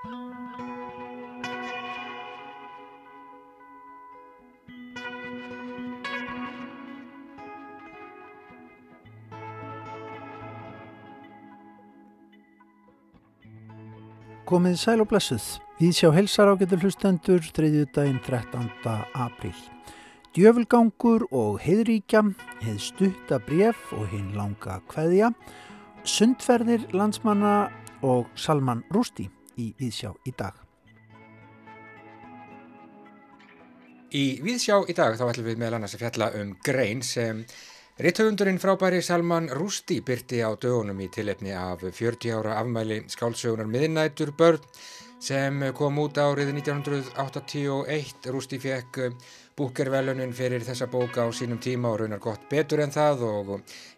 Komið sæl og blessuð. Við sjá helsar á getur hlustendur þriðju daginn 13. apríl. Djöfulgangur og heiðríkja, heið stutta bref og hinn langa kveðja, sundferðir landsmanna og Salman Rústi í Viðsjá í dag. Í Viðsjá í dag þá ætlum við meðal annars að fjalla um grein sem Ritthöfundurinn frábæri Salman Rústi byrti á dögunum í tilefni af 40 ára afmæli skálsögunar miðnætur börn sem kom út árið 1981. Rústi fekk búkervelunin fyrir þessa bóka á sínum tíma og raunar gott betur en það og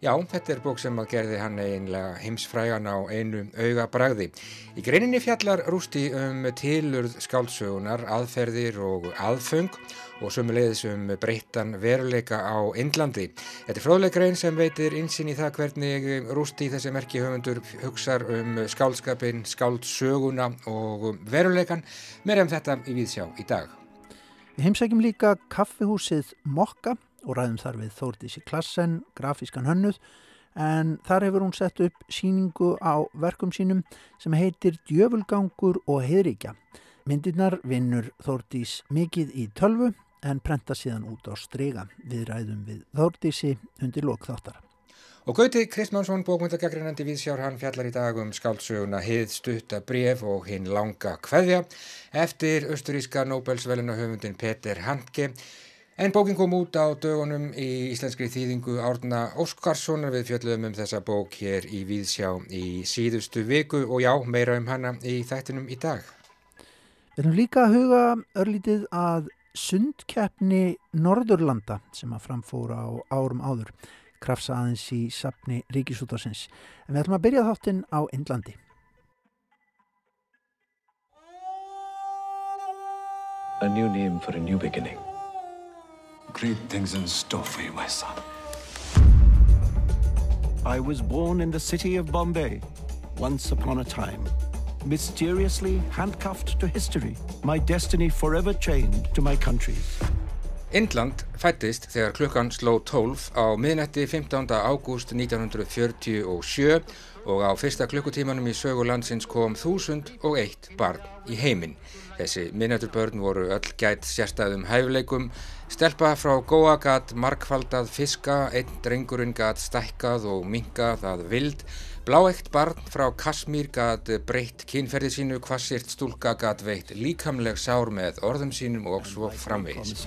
já, þetta er bók sem að gerði hann einlega heimsfrægan á einu auga bragði. Í greininni fjallar Rústi um tilurð skálsögunar, aðferðir og aðfung og sumulegðis um breyttan veruleika á Indlandi. Þetta er fróðleikrein sem veitir insinn í það hvernig Rústi þessi merki höfundur hugsar um skálskapin, skáldsöguna og veruleikan. Mér um þetta í Víðsjá í dag. Heimsækjum líka kaffihúsið Mokka og ræðum þar við Þórdísi Klassen, grafískan hönnuð, en þar hefur hún sett upp síningu á verkum sínum sem heitir Djöfulgangur og heiðríkja. Myndirnar vinnur Þórdís mikið í tölvu en prenta síðan út á strega við ræðum við Þórdísi undir lokþáttar. Og Gauti Kristmánsson, bókmyndagagreinandi viðsjár, hann fjallar í dag um skáldsöguna Hið stutta bref og hinn langa kveðja eftir austuríska Nobelsvelina höfundin Peter Handke. En bókin kom út á dögunum í íslenskri þýðingu Árna Óskarssonar við fjöldum um þessa bók hér í viðsjá í síðustu viku og já, meira um hana í þættinum í dag. Við erum líka að huga örlítið að sundkeppni Norðurlanda sem að framfóra á árum áður krafsa aðeins í sapni Ríkisútarsins. En við ætlum að byrja þáttinn á Indlandi. A new name for a new beginning. Great things in store for you, my son. I was born in the city of Bombay, once upon a time. Mysteriously handcuffed to history, my destiny forever chained to my country's. Indland fættist þegar klukkan sló 12 á miðnetti 15. ágúst 1947 og á fyrsta klukkutímanum í sögulandsins kom 1001 barn í heiminn. Þessi miðnætturbörn voru öll gætt sérstæðum hæfleikum, stelpa frá góa gatt markfaldað fiska, einn drengurinn gatt stækkað og minkað að vild, Bláægt barn frá Kasmír gat breytt kynferði sínu, hvassirt stúlka gat veitt líkamleg sár með orðum sínum og svo framvegis.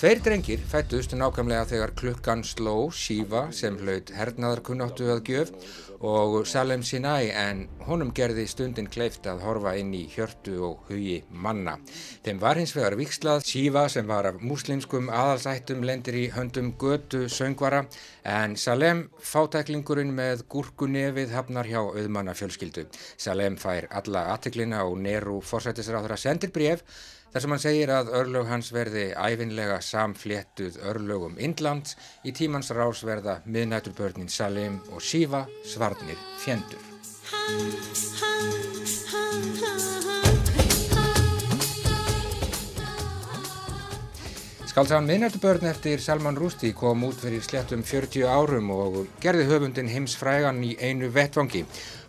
Tveir drengir fættust nákvæmlega þegar klukkan sló Shiva sem hlaut hernaðarkunnáttu að gjöf og Salem Sinai en honum gerði stundin kleift að horfa inn í hjörtu og hugi manna. Þeim var hins vegar vikslað Shiva sem var af muslimskum aðalsættum lendir í höndum götu söngvara en Salem fátæklingurinn með gúrkunefið hafnar hjá auðmanna fjölskyldu. Salem fær alla aðteklina og Neru forsættisráður að sendir bref þar sem hann segir að örlög hans verði æfinlega samfléttuð örlögum Indlands í tímans rás verða miðnæturbörnin Salim og Shiva svarnir fjendur. Skálsagan miðnættubörn eftir Salman Rushdie kom út fyrir slettum 40 árum og gerði höfundin heims frægan í einu vettvangi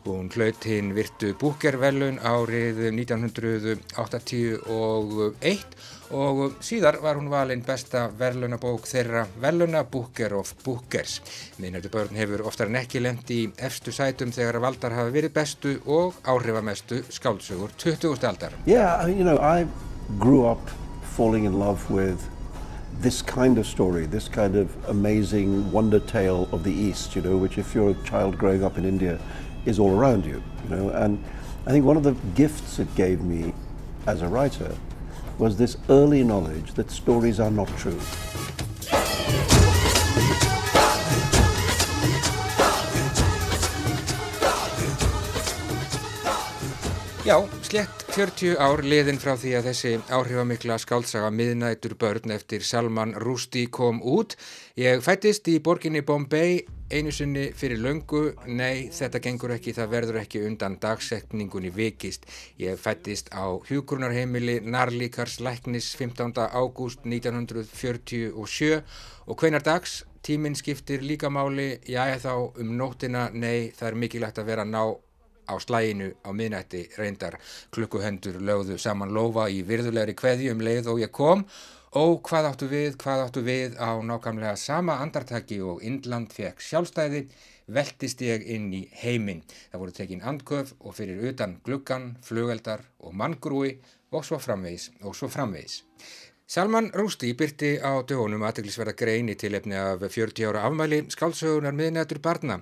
Hún hlaut hinn virtu búkervelun árið 1981 og síðar var hún valinn besta verlunabók þeirra Veluna Booker of Bookers. Minnötu börn hefur oftar en ekki lemt í efstu sætum þegar valdar hafa verið bestu og áhrifamestu skáldsögur 20. aldar. Yeah, you know, I grew up falling in love with this kind of story, this kind of amazing wonder tale of the East, you know, which if you're a child growing up in India is all around you, you know. And I think one of the gifts it gave me as a writer was this early knowledge that stories are not true. Já, slett 40 ár liðin frá því að þessi áhrifamikla skáltsaga miðnætur börn eftir Salman Rushdie kom út. Ég fættist í borginni Bombay einu sinni fyrir löngu, nei þetta gengur ekki, það verður ekki undan dagsekningunni vikist. Ég fættist á hjúgrunarheimili Narlíkars Læknis 15. ágúst 1947 og hvenar dags, tíminn skiptir líka máli, já ég þá um nóttina, nei það er mikilvægt að vera ná á slæginu á miðnætti reyndar. Klukkuhendur lögðu saman lofa í virðulegri kveði um leið og ég kom. og hvað áttu við, hvað áttu við á nákvæmlega sama andartaki og Indland fekk sjálfstæði veltist ég inn í heiminn. Það voru tekin andköf og fyrir utan gluggan, flugeldar og manngrúi og svo framvegis og svo framvegis. Salman Rústi byrti á dögunum aðteglisverða greini til efni af 40 ára afmæli skálsögunar miðnættur barna.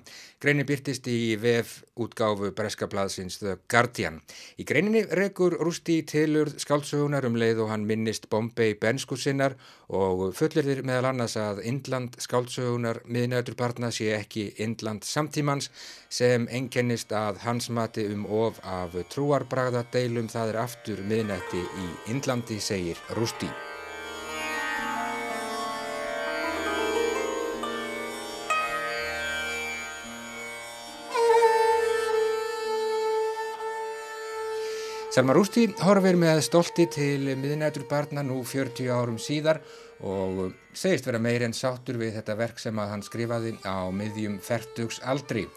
Greini byrtist í VF útgáfu Breskablaðsins The Guardian. Í greininni rekur Rústi tilur skálsögunar um leið og hann minnist Bombay benskussinnar og fullir meðal annars að Indland skálsögunar miðnættur barna sé ekki Indland samtímans sem enkennist að hans mati um of af trúarbragða deilum það er aftur miðnætti í Indlandi segir Rústi. Salman Rushdie horfir með stolti til miðnættur barna nú 40 árum síðar og segist vera meir en sáttur við þetta verk sem að hann skrifaði á miðjum færtugs aldri.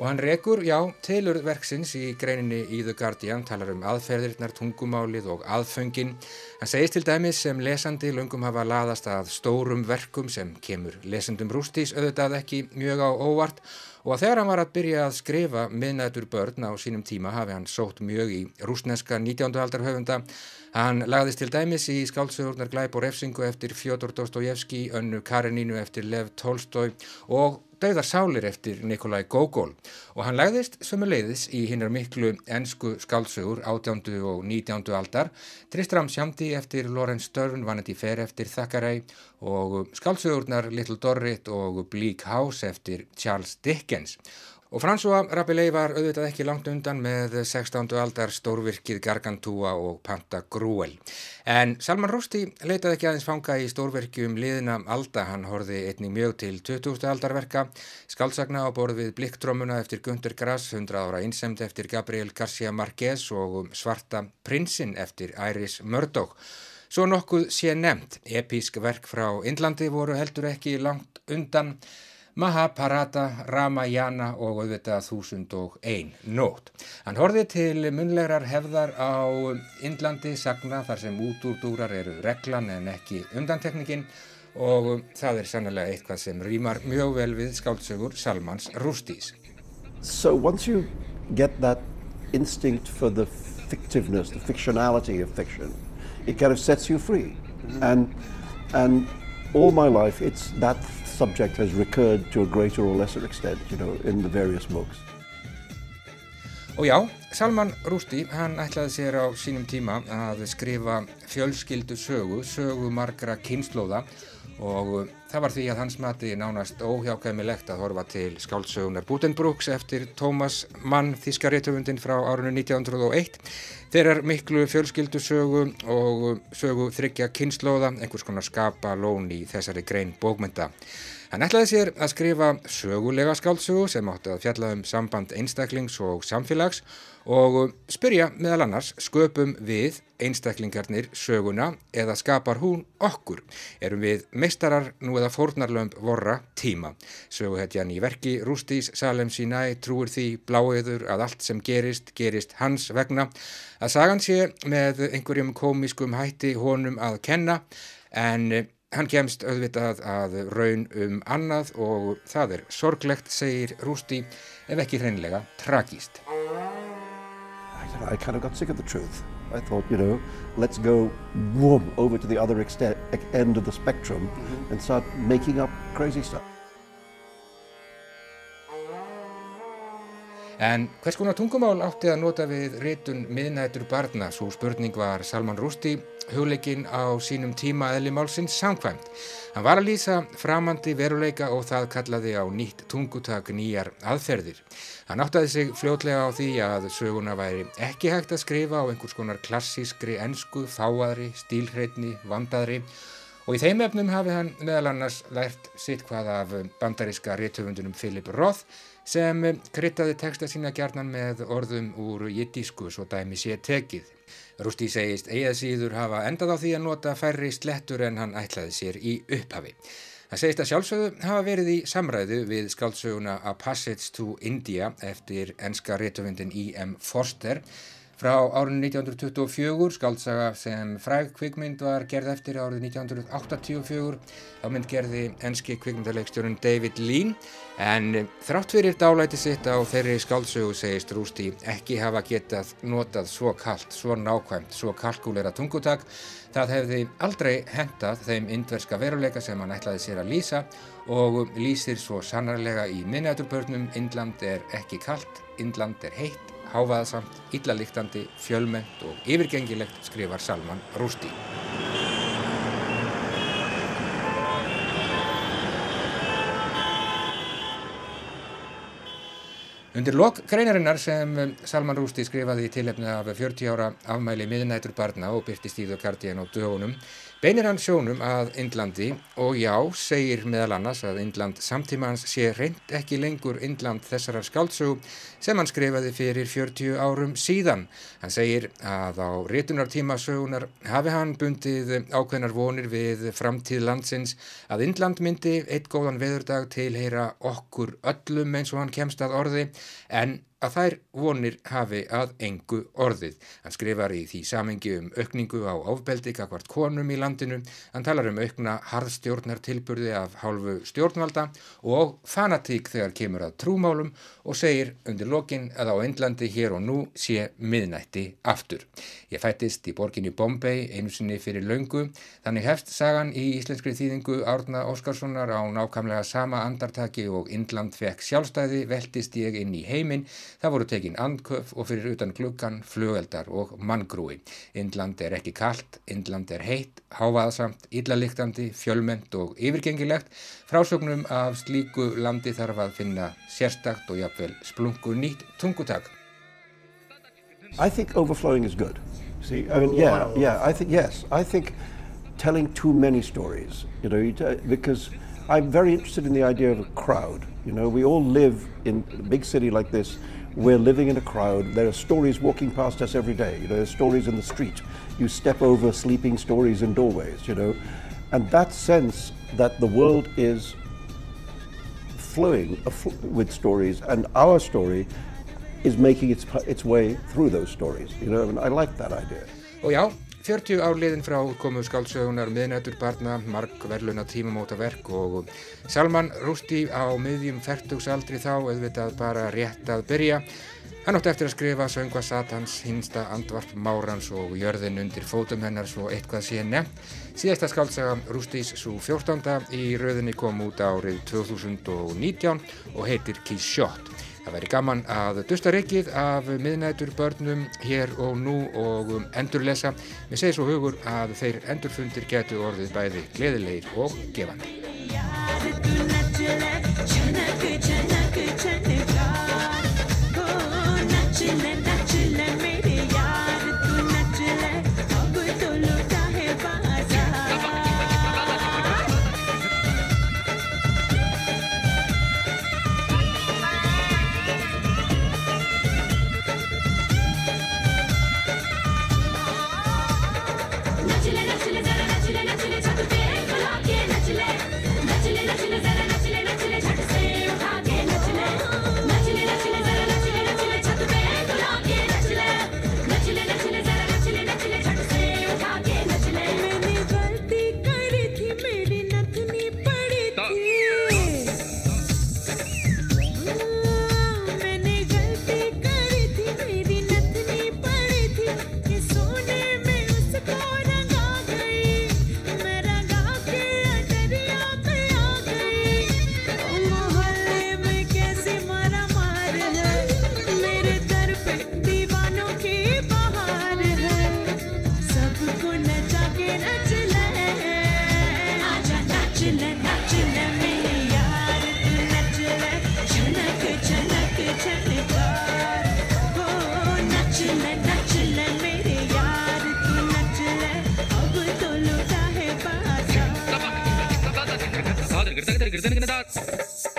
Og hann rekur, já, tilur verksins í greininni í The Guardian, talar um aðferðirnar, tungumálið og aðföngin. Hann segist til dæmis sem lesandi löngum hafa laðast að stórum verkum sem kemur lesendum Rústís auðvitað ekki mjög á óvart og þegar hann var að byrja að skrifa miðnættur börn á sínum tíma hafi hann sótt mjög í rúsneska 19. aldar höfunda. Hann lagðist til dæmis í skálsögurnar Glæb og Refsingu eftir Fjodor Dostojevski, önnu Karenínu eftir Lev Tolstói og Dauðar sálir eftir Nikolai Gogol og hann lagðist sömuleiðis í hinnar miklu ennsku skálsögur 18. og 19. aldar Tristram Sjámdi eftir Lorenz Störn, Vanity Fair eftir Thackeray og skálsögurnar Little Dorrit og Bleak House eftir Charles Dickens Og François Rabelais var auðvitað ekki langt undan með 16. aldar stórvirkið Gargantúa og Pantagruel. En Salman Rushdie leitaði ekki aðeins fanga í stórvirkjum liðina alda. Hann horfi einnig mjög til 20. aldarverka, skaldsagna á borð við Blikkdrómuna eftir Gunther Grass, 100 ára innsemd eftir Gabriel García Márquez og Svarta prinsinn eftir Iris Murdoch. Svo nokkuð sé nefnt. Epísk verk frá Indlandi voru heldur ekki langt undan. Mahabharata, Ramayana og auðvitað þúsund og ein nót. Hann horfið til munlegar hefðar á Indlandi sagna þar sem útúrdúrar eru reglan en ekki undantekningin og það er sannlega eitthvað sem rýmar mjög vel við skáldsögur Salmans Rústís. So once you get that instinct for the fictiveness, the fictionality of fiction, it kind of sets you free. Mm -hmm. And, and all my life it's that subject has recurred to a greater or lesser extent, you know, in the various books. Og já, Salman Rushdie, hann ætlaði sér á sínum tíma að skrifa fjölskyldu sögu, sögu margra kynnslóða og það var því að hans mati nánast óhjákæmilegt að horfa til skáldsögunar Budenbrooks eftir Thomas Mann, þískaréttöfundin frá árunni 1901. Þeir er miklu fjölskyldu sögu og sögu þryggja kynnslóða, einhvers konar skapa lón í þessari grein bókmynda. Hann ætlaði sér að skrifa sögulega skáldsögu sem átti að fjalla um samband einstaklings og samfélags og spyrja meðal annars sköpum við einstaklingarnir söguna eða skapar hún okkur? Erum við meistarar nú eða fórnarlömb vorra tíma? Söguhetjan í verki Rústís Salem Sinai trúir því bláiður að allt sem gerist, gerist hans vegna. Að sagan sé með einhverjum komískum hætti honum að kenna en Hann kemst auðvitað að raun um annað og það er sorglegt, segir Rústi, ef ekki hreinlega tragíst. I kind of got sick of the truth. I thought, you know, let's go whoom, over to the other end of the spectrum mm -hmm. and start making up crazy stuff. En hvers konar tungumál átti að nota við rétun miðnættur barna? Svo spurning var Salman Rushdie hugleikinn á sínum tíma eðlimálsins samkvæmt. Hann var að lýsa framandi veruleika og það kallaði á nýtt tungutak nýjar aðferðir. Hann áttaði sig fljótlega á því að söguna væri ekki hægt að skrifa á einhvers konar klassískri, ensku, fáadri, stílhreitni, vandaðri og í þeim efnum hafi hann meðal annars lært sitt hvað af bandaríska réttöfundunum Philip Roth sem kryttaði texta sína gjarnan með orðum úr jiddísku svo dæmi sé tekið. Rústi segist eigað síður hafa endað á því að nota færri slettur en hann ætlaði sér í upphafi. Það segist að sjálfsögðu hafa verið í samræðu við skáldsöguna A Passage to India eftir enska réttöfundin I.M. Forster Frá árinu 1924, skaldsaga sem fræg kvikmynd var gerð eftir árið 1984, þá mynd gerði enski kvikmyndarleikstjórun David Lean, en þrátt fyrir dálæti sitt á þeirri skáldsögu segist Rústi ekki hafa getað notað svo kallt, svo nákvæmt, svo kalkulera tungutak. Það hefði aldrei hendað þeim indverska veruleika sem hann ætlaði sér að lýsa og lýsir svo sannarlega í minniaturbörnum, Indland er ekki kallt, Indland er heitt hávaðasamt, illaliktandi, fjölment og yfirgengilegt skrifar Salman Rústi. Undir lok greinarinnar sem Salman Rústi skrifaði í tilhefni af 40 ára afmæli miðnætur barna og byrtist í þau kardiðan á dögunum Beinir hann sjónum að Indlandi og já, segir meðal annars að Indland samtímans sé reynd ekki lengur Indland þessarar skáldsögu sem hann skrifaði fyrir 40 árum síðan. Hann segir að á réttunartíma sögunar hafi hann bundið ákveðnar vonir við framtíð landsins að Indland myndi eitt góðan veðurdag tilheyra okkur öllum eins og hann kemst að orði en að þær vonir hafi að engu orðið. Hann skrifar í því samengi um aukningu á ofbeldi kakvart konum í landinu, hann talar um aukna harðstjórnartilburði af hálfu stjórnvalda og fanatík þegar kemur að trúmálum og segir undir lokin að á Endlandi hér og nú sé miðnætti aftur. Ég fættist í borginni Bombay einu sinni fyrir laungu, þannig hefst sagan í íslenskri þýðingu Árna Óskarssonar á nákamlega sama andartaki og Indland fekk sjálfstæði, veldist ég inn í heiminn Það voru tekin andköf og fyrir utan gluggan, flugeldar og manngrúi. Indland er ekki kallt, Indland er heitt, hávaðsamt, illaliktandi, fjölment og yfirgengilegt. Frásögnum af slíku landi þarf að finna sérstakt og jafnvel splungu nýtt tungutak. I think overflowing is good. See, I mean, yeah, yeah, I think, yes. I think telling too many stories, you know, because I'm very interested in the idea of a crowd. You know, we all live in a big city like this we're living in a crowd. There are stories walking past us every day. Know, there's stories in the street. You step over sleeping stories in doorways, you know. And that sense that the world is flowing with stories and our story is making its, its way through those stories, you know, and I like that idea. Oh, já, 40 áliðin frá komu skálsögunar miðnættur barna, mark verðluna tímamóta verk og Salman Rústi á miðjum færtugsaldri þá auðvitað bara rétt að byrja. Hann átti eftir að skrifa söngva Satans, hinsta andvarp Márans og jörðin undir fótum hennar svo eitthvað sé nefnt. Síðasta skálsaga Rústis svo 14. í rauðinni kom út árið 2019 og heitir Kishot. Það væri gaman að dusta reikið af miðnætur börnum hér og nú og um endurlesa. Mér segir svo hugur að þeir endurfundir getur orðið bæði gleðilegir og gefandi.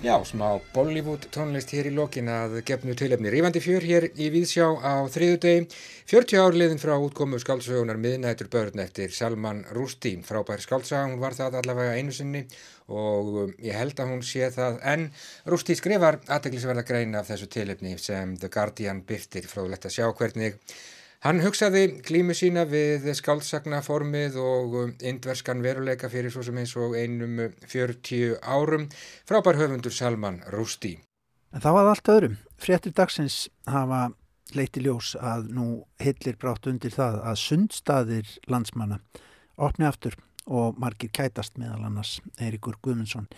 Já, smá Bollywood tónlist hér í lokin að gefnu tilefni rífandi fjör hér í Víðsjá á þriðu degi. 40 árliðin frá útkomu skáldsögunar miðnættur börn eftir Salman Rushdie. Frábær skáldsöga, hún var það allavega einu sinni og um, ég held að hún sé það. En Rushdie skrifar aðteglisverða grein af þessu tilefni sem The Guardian byrtir fróðlegt að sjá hvernig Hann hugsaði klímu sína við skáldsagnaformið og um, indverskan veruleika fyrir svo sem eins og einum 40 árum frábær höfundur Salman Rushdie. En það var allt öðrum. Fréttir dagsins hafa leiti ljós að nú hillir brátt undir það að sundstaðir landsmanna opni aftur og margir kætast meðal annars Eiríkur Guðmundsson.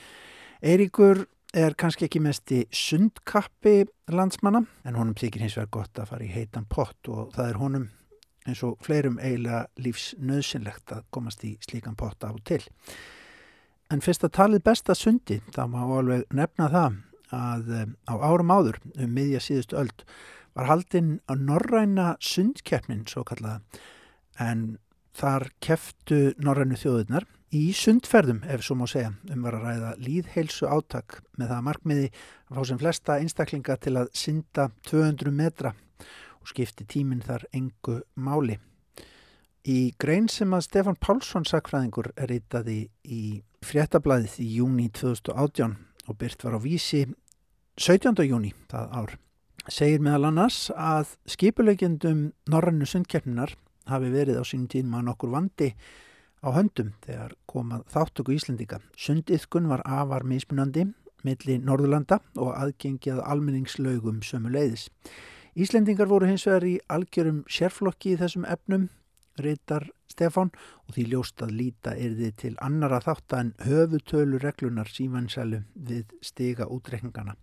Eiríkur er kannski ekki mest í sundkappi landsmanna en honum þykir hins vegar gott að fara í heitan pott og það er honum eins og fleirum eiginlega lífsnöðsynlegt að komast í slíkan pott á til. En fyrst að talið besta sundi þá má alveg nefna það að eh, á árum áður um miðja síðustu öld var haldinn á norræna sundkeppnin svo kallaða en þar keftu norrænu þjóðunar í sundferðum, ef svo má segja, um var að ræða líðheilsu átak með það markmiði að fá sem flesta einstaklinga til að synda 200 metra og skipti tíminn þar engu máli. Í grein sem að Stefan Pálsson sakfræðingur er reytaði í fréttablaðið í júni 2018 og byrt var á vísi 17. júni það ár, segir meðal annars að skipulegjendum Norrannu sundkeppninar hafi verið á sínum tíma nokkur vandi á höndum þegar komað þáttöku Íslendinga. Sundiðkun var afar mismunandi milli Norðurlanda og aðgengið almenningslaugum sömu leiðis. Íslendingar voru hins vegar í algjörum sérflokki í þessum efnum, reytar Stefán, og því ljóst að líta er þið til annara þátt en höfutölu reglunar símansælu við stiga útreikningana.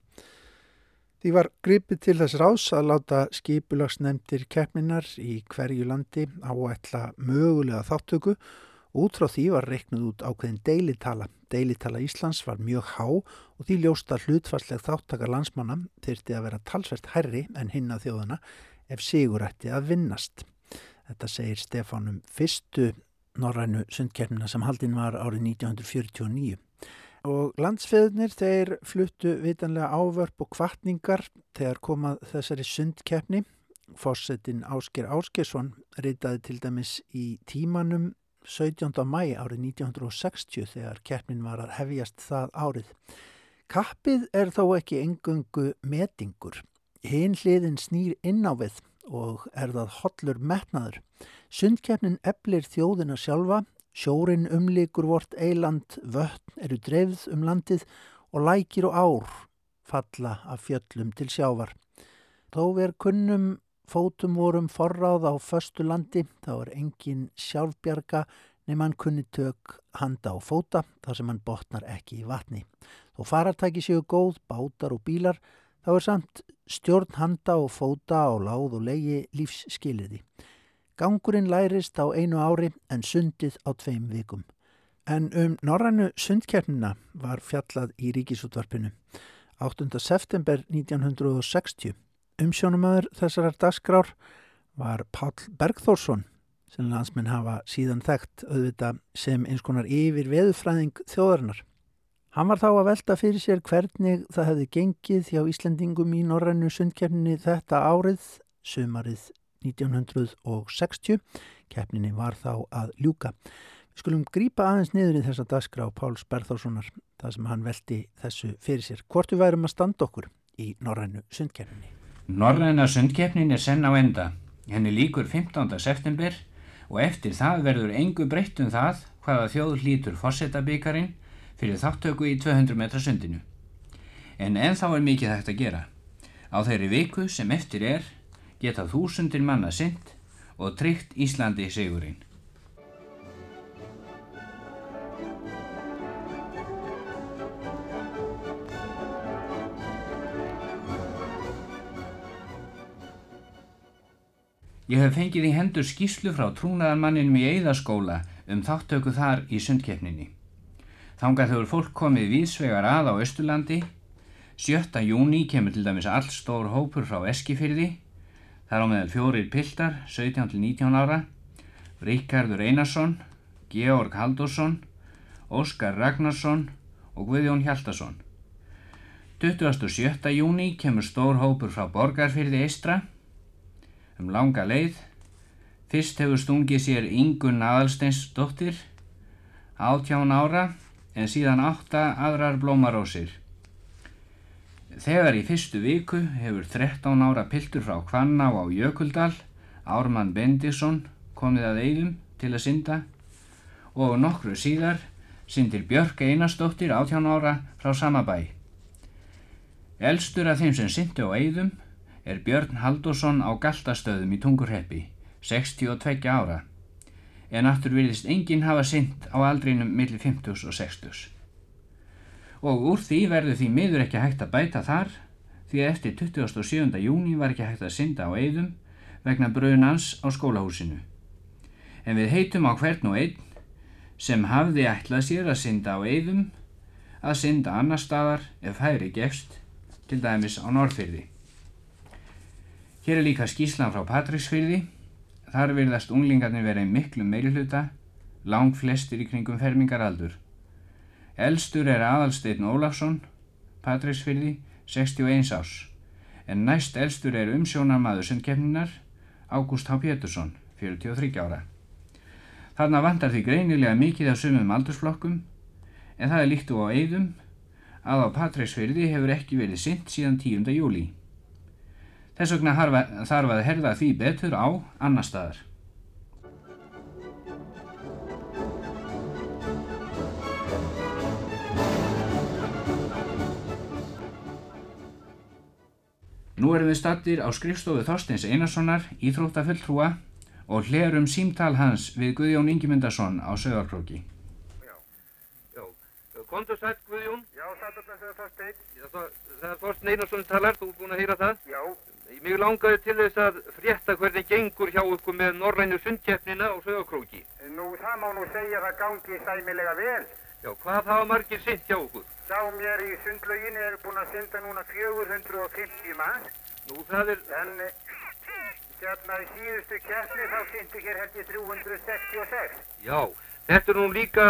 Því var gripið til þess rás að láta skipulagsnefndir keppninar í hverju landi áætla mögulega þáttöku Út frá því var reiknud út ákveðin deilitala. Deilitala Íslands var mjög há og því ljósta hlutfarsleg þáttakar landsmanna þyrti að vera talsvert herri en hinna þjóðana ef sigur ætti að vinnast. Þetta segir Stefánum fyrstu norrænu sundkernina sem haldinn var árið 1949. Og landsfeðnir þeir fluttu vitanlega ávörp og kvartningar þegar komað þessari sundkeppni. Fossetin Ásker Áskersson reytaði til dæmis í tímanum 17. mæ árið 1960 þegar keppnin var að hefjast það árið. Kappið er þó ekki engungu metingur. Hinn hliðin snýr inn á við og er það hollur metnaður. Sundkeppnin eblir þjóðina sjálfa, sjórin umlikur vort eiland, vötn eru dreifð um landið og lækir og ár falla af fjöllum til sjávar. Þó ver kunnum fótum vorum forráð á föstu landi, þá er engin sjálfbjarga nema hann kunni tök handa á fóta þar sem hann botnar ekki í vatni. Þó farartæki séu góð, bátar og bílar, þá er samt stjórn handa og fóta á láð og leiði lífsskiliði. Gangurinn lærist á einu ári en sundið á tveim vikum. En um norrannu sundkernina var fjallað í ríkisútvarpinu. 8. september 1960 Umsjónumöður þessarar dagskrár var Pál Bergþórsson sem landsmenn hafa síðan þekkt auðvita sem eins konar yfir veðufræðing þjóðarinnar. Hann var þá að velta fyrir sér hvernig það hefði gengið hjá Íslandingum í Norrænu sundkeppninni þetta árið, sömarið 1960. Keppninni var þá að ljúka. Við skulum grípa aðeins niður í þessa dagskrá Páls Bergþórssonar, það sem hann velti þessu fyrir sér. Hvort við værum að standa okkur í Norrænu sundkeppninni? Norræna sundkeppnin er senn á enda. Henni líkur 15. september og eftir það verður engu breytt um það hvaða þjóð hlítur fórsetabíkarinn fyrir þáttöku í 200 metra sundinu. En enþá er mikið hægt að gera. Á þeirri viku sem eftir er geta þúsundir manna synd og tryggt Íslandi sigurinn. Ég hef fengið í hendur skíslu frá trúnaðarmanninum í Eðaskóla um þáttöku þar í sundkeppninni. Þangað hefur fólk komið vísvegar að á Östurlandi 7. júni kemur til dæmis all stór hópur frá Eskifyrði. Það er á meðal fjórir piltar, 17-19 ára, Ríkardur Einarsson, Georg Haldursson, Óskar Ragnarsson og Guðjón Hjaldarsson. 27. júni kemur stór hópur frá Borgarfyrði Eistra um langa leið. Fyrst hefur stungið sér Ingun Aðalsteins dóttir, 18 ára, en síðan 8 aðrar blómarósir. Þegar í fyrstu viku hefur 13 ára piltur frá Kvanná á Jökuldal, Ármann Bendisson, komið að eigum til að synda og nokkru síðar syndir Björk Einarsdóttir 18 ára frá sama bæ. Elstur af þeim sem syndi á eigum er Björn Haldursson á Galtastöðum í Tungurheppi, 62 ára, en aftur virðist enginn hafa synd á aldrinum millir 50 og 60 og úr því verður því miður ekki hægt að bæta þar því að eftir 27. júni var ekki hægt að synda á eigðum vegna brunans á skólahúsinu. En við heitum á hvern og einn sem hafði ætlað sér að synda á eigðum að synda annar staðar ef hægri gefst, til dæmis á Norrfyrði. Hér er líka skíslan frá Patríksfyrði, þar virðast unglingarnir verið miklu meiri hluta, lang flestir í kringum fermingaraldur. Elstur er aðalsteinn Ólafsson, Patrísfyrði, 61 ás, en næst elstur er umsjónarmaður sundkefninar, Ágúst H. Pétursson, 43 ára. Þarna vantar því greinilega mikið af sumum aldursflokkum, en það er líkt og á eigðum að á Patrísfyrði hefur ekki verið synd síðan 10. júli. Þess vegna þarf að herða því betur á annar staðar. Nú erum við stattir á skrifstofu Þorsteins Einarssonar, íþróttafulltrúa og hlerum símtal hans við Guðjón Ingemyndarsson á Söðarkróki. Já, já. Kondur sætt Guðjón? Já, sætt og blessaður Þorstein. Það er Þorstein Einarsson talar, þú er búin að heyra það? Já. Mér langaði til þess að frétta hvernig gengur hjá ykkur með norrænu sundkeppnina á Söðarkróki. Nú, það má nú segja að það gangi sæmilega vel. Já, hvað hafa margir synd hjá okkur? Sá mér í sundlauginu er búin að synda núna 450 manns. Nú, það er... En hérna í síðustu keppni þá syndu hér held ég 366. Já, þetta er nú líka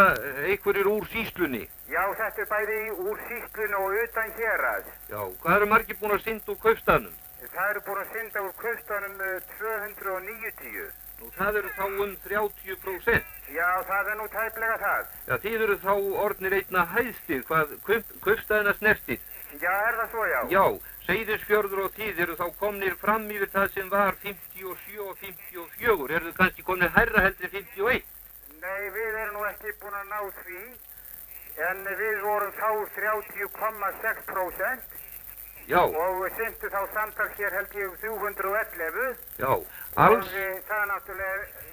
einhverjir úr síslunni. Já, þetta er bæði úr síslunni og utan hérað. Já, hvað eru margir búin að synda úr kaustanum? Það eru búin að synda úr kaustanum 290. Nú, það eru þá um 30%. Já, það er nú tæplega það. Já, þið eru þá orðnir einna hæðstir, hvað kaupstæðina snertið. Já, er það svo, já? Já, Seyðisfjörður og þið eru þá komnir fram yfir það sem var 57 og 54. Er þið kannski komnir hærra heldur 51? Nei, við erum nú ekki búin að ná því, en við vorum þá 30,6%. Já. Og syndu þá samtals hér held ég 311. Já, alls. Og það er náttúrulega,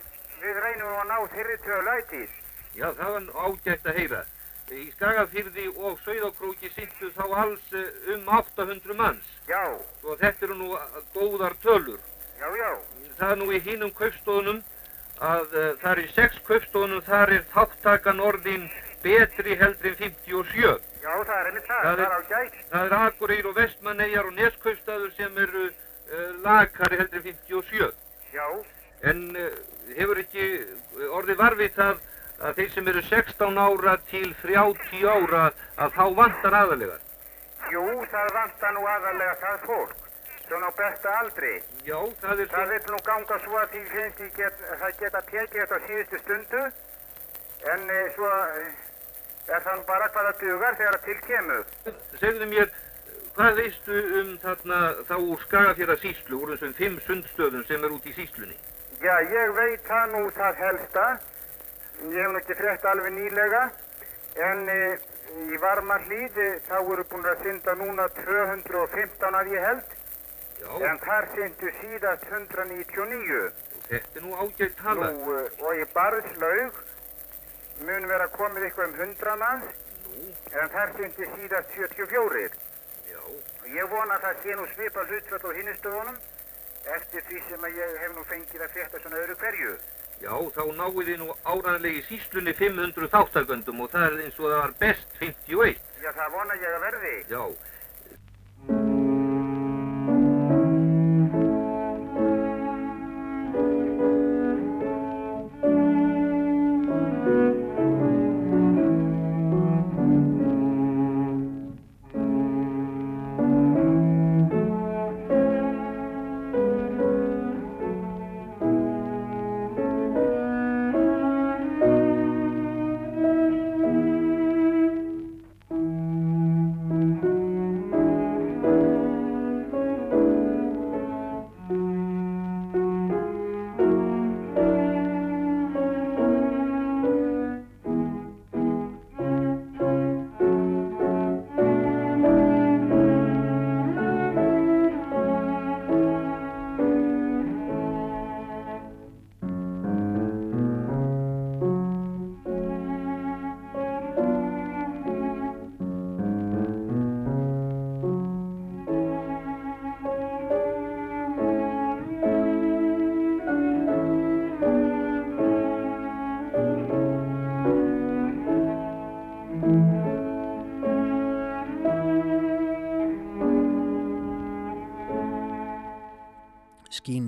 við reynum að ná þeirri tölu ætið. Já, það var ágætt að heyra. Í Skagafyrði og Sauðokróki syndu þá alls um 800 manns. Já. Og þetta eru nú góðar tölur. Já, já. Það er nú í hinnum kaupstóðunum að uh, þar í sex kaupstóðunum þar er þáttakan orðin betri heldur en 57. Já, það er einmitt það, það er ágætt. Það er Akureyr og Vestmannegar og Neskaupstaður sem eru uh, lakari heldur en 57. Já. En uh, hefur ekki orðið varfið það að þeir sem eru 16 ára til 30 ára að þá vantar aðalega? Jú, það vantar nú aðalega það fólk. Svona á besta aldri. Já, það er svo... Það vil nú ganga svo að því finnst ég get, það geta tekið þetta á síðustu stundu. En e, svo er það bara hvaða dugar þegar það til kemur. Segðu mér, hvað veistu um þarna þá úr Skagafjara síslu, úr þessum fimm sundstöðum sem er út í síslunni? Já, ég veit það nú það helsta. Ég hef nú ekki frétt alveg nýlega, en e, í varmarlíð e, þá eru búin að synda núna 215 að ég held, Já. en þar syndu síðast 199. Þetta er nú ágætt tala. Nú, e, og í barðslaug mun vera komið eitthvað um 100 manns, en þar syndu síðast 74. Já. Og ég vona að það sé nú svipa hlutfall á hinnustofunum, eftir því sem að ég hef nú fengið að frétta svona öðru hverju. Já, þá þið nú áræðanlega í síslunni 500 þáttaköndum og það er eins og það var best 51. Já, það vona ég að verði. Já.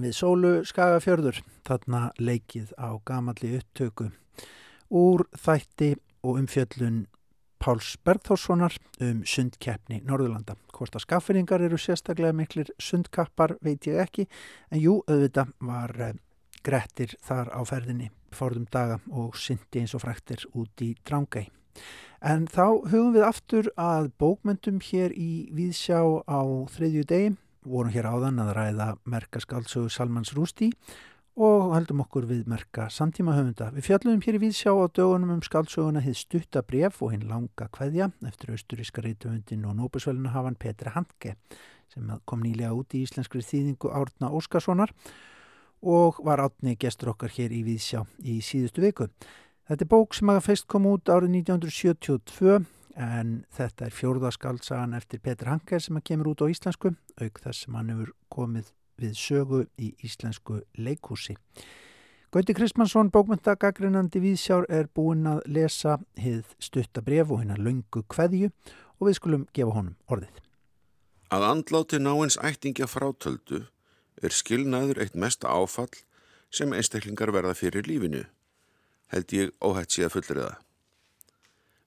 Við sólu skagafjörður, þarna leikið á gamalli upptöku úr þætti og umfjöllun Páls Bergþórssonar um sundkeppni Norðurlanda. Hvort að skafferingar eru sérstaklega miklir sundkappar veit ég ekki, en jú, auðvitað var eh, Grettir þar á ferðinni fórðum daga og syndi eins og fræktir út í Drángæ. En þá hugum við aftur að bókmyndum hér í Víðsjá á þriðju degi, vorum hér áðan að ræða merkaskaldsögu Salmans Rústi og heldum okkur við merka samtíma höfunda. Við fjallum hér í Víðsjá á dögunum um skaldsöguna hitt stutta bref og hinn langa kveðja eftir austuríska reytuhundin og nóbusvelinu hafan Petri Handke sem kom nýlega út í íslenskri þýðingu Árna Óskarssonar og var átni gestur okkar hér í Víðsjá í síðustu viku. Þetta er bók sem að fyrst kom út árið 1972 en þetta er fjórðaskaldsagan eftir Petr Hanker sem að kemur út á íslensku, auk þess sem hann hefur komið við sögu í íslensku leikhúsi. Gauti Kristmansson, bókmyndagagrinandi Víðsjár, er búinn að lesa hið stuttabref og hérna lungu kveðju og við skulum gefa honum orðið. Að andláti náins ættingja frátöldu er skilnaður eitt mesta áfall sem einstaklingar verða fyrir lífinu held ég óhætt að fullriða.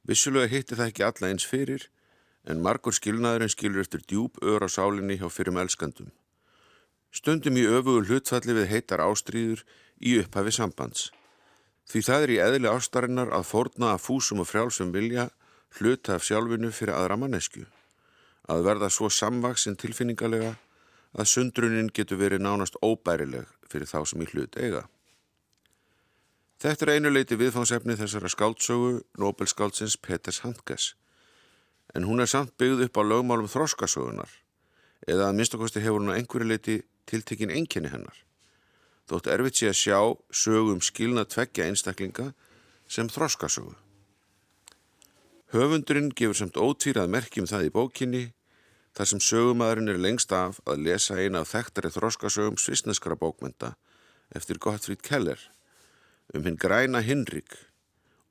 Vissulega hitti það ekki alla eins fyrir, en margur skilnaðurinn skilur eftir djúb ör á sálinni hjá fyrir með elskandum. Stundum í öfugu hlutfalli við heitar ástríður í upphafi sambands. Því það er í eðli ástarinnar að fórna að fúsum og frjálsum vilja hluta af sjálfinu fyrir aðra mannesku. Að verða svo samvaksinn tilfinningalega að sundrunin getur verið nánast óbærileg fyrir þá sem í hlut eiga. Þetta er einuleiti viðfangsefni þessara skáldsögu Nobelskáldsins Peters Handkes en hún er samt byggð upp á lögmálum þróskasögunar eða að minnstakosti hefur hún á einhverju leiti tiltekinn enginni hennar. Þótt erfitt sé að sjá sögum skilna tveggja einstaklinga sem þróskasögu. Höfundurinn gefur samt ótýrað merkjum það í bókinni þar sem sögumæðurinn er lengst af að lesa eina af þekktari þróskasögum svisneskara bókmenta eftir Gottfried Keller um hinn græna Hinrik,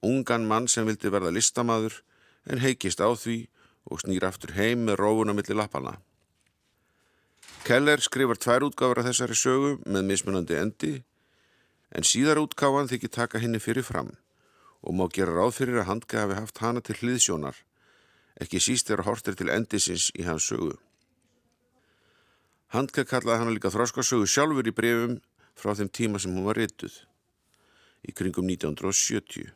ungan mann sem vildi verða listamaður en heikist á því og snýr aftur heim með rófuna millir lappana. Keller skrifar tvær útgáfur af þessari sögu með mismunandi endi en síðar útgáfan þykir taka henni fyrir fram og má gera ráð fyrir að handka hafi haft hana til hliðsjónar, ekki síst að hortir til endisins í hans sögu. Handka kallaði hana líka þróskasögu sjálfur í brefum frá þeim tíma sem hún var rituð í kringum 1970.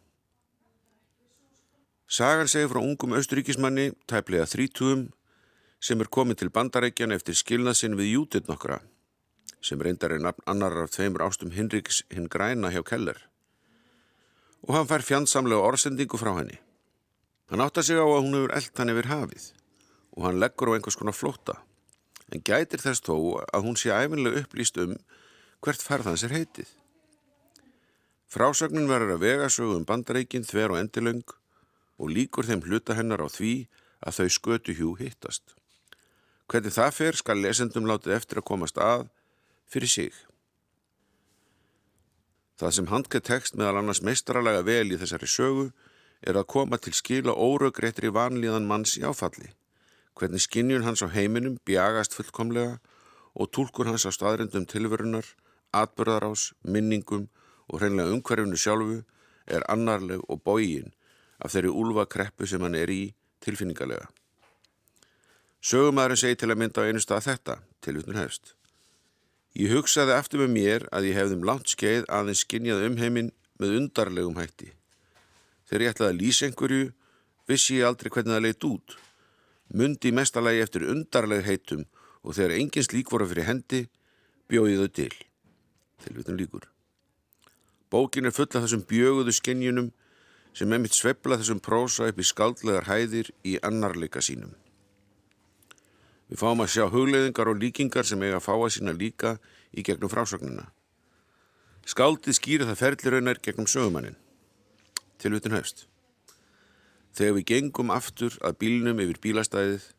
Sagan segir frá ungum austuríkismanni, tæplega þrítugum, sem er komið til bandarækjan eftir skilnaðsinn við Jútit nokkra, sem reyndar er nafn annar af tveimur ástum Hinriks hinn græna hjá Keller. Og hann fær fjandsamlega orðsendingu frá henni. Hann átta sig á að hún hefur eld hann yfir hafið og hann leggur á einhvers konar flóta, en gætir þess þó að hún sé æfinlega upplýst um hvert ferð hans er heitið. Frásögnin verður að vega sögum bandareikin þver og endilöng og líkur þeim hluta hennar á því að þau skötu hjú hittast. Hvernig það fer skal lesendum látið eftir að komast að fyrir sig. Það sem handkað tekst meðal annars meistaralega vel í þessari sögu er að koma til skila óröggreitri vanlíðan manns í áfalli. Hvernig skinnjun hans á heiminum bjagast fullkomlega og tólkur hans á staðrindum tilverunar, atbörðarás, minningum og hreinlega umhverfinu sjálfu er annarleg og bógin af þeirri úlvakreppu sem hann er í tilfinningarlega. Sögumæðurinn segi til að mynda á einu stað þetta, tilvitnur hefst. Ég hugsaði aftur með mér að ég hefðum langt skeið aðeins skinnjað um heiminn með undarlegum hætti. Þegar ég ætlaði að lýsa einhverju, vissi ég aldrei hvernig það leitt út. Mundi mestalagi eftir undarleg heitum og þegar engin slík voru fyrir hendi, bjóði þau til. Tilvitnum líkur. Bókin er full af þessum bjöguðu skinnjunum sem emitt svepla þessum prósa upp í skaldlegar hæðir í annarleika sínum. Við fáum að sjá hugleðingar og líkingar sem eiga að fá að sína líka í gegnum frásögnuna. Skaldið skýra það ferliraunar gegnum sögumannin. Tilvitun höfst. Þegar við gengum aftur að bílnum yfir bílastæðið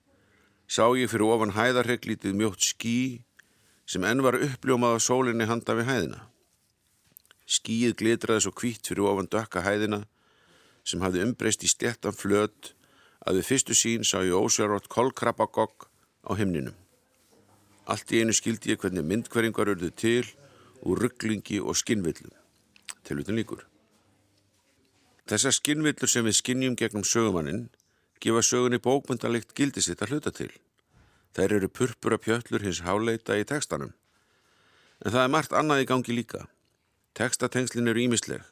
sá ég fyrir ofan hæðarreglítið mjótt skí sem enn var uppljómað á sólinni handa við hæðina. Skíið glitraði svo kvítt fyrir ofan dökka hæðina sem hafði umbreyst í stettan flöt að við fyrstu sín sá ég ósjárvátt kolkrabagogg á himninum. Allt í einu skildi ég hvernig myndkverjingar örðu til úr rugglingi og skinnvillum. Tilvitin líkur. Þessar skinnvillur sem við skinnjum gegnum sögumannin gefa sögunni bókmyndalegt gildisitt að hluta til. Þær eru purpura pjöllur hins háleita í tekstanum. En það er margt annað í gangi líka. Tekstatengslin eru ímisleg.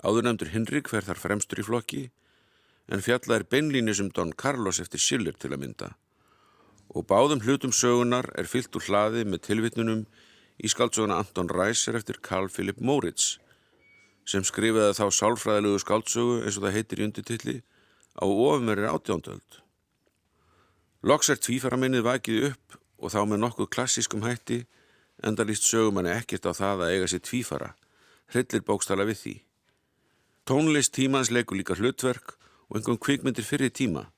Áður nefndur Hinrik fer þar fremstur í flokki en fjalla er beinlíni sem Don Carlos eftir Schiller til að mynda og báðum hlutum sögunar er fyllt úr hlaði með tilvitnunum í skaldsöguna Anton Reiser eftir Carl Philip Moritz sem skrifaði þá sálfræðilegu skaldsögu eins og það heitir í undirtilli á ofumverðir átjóndöld. Loks er tvífaraminnið vakið upp og þá með nokkuð klassískum hætti enda líst sögumanni ekkert á það að eiga sér tvífara, hryllir bókstala við því. Tónlist tímans leikur líka hlutverk og einhvern kvikmyndir fyrir tíma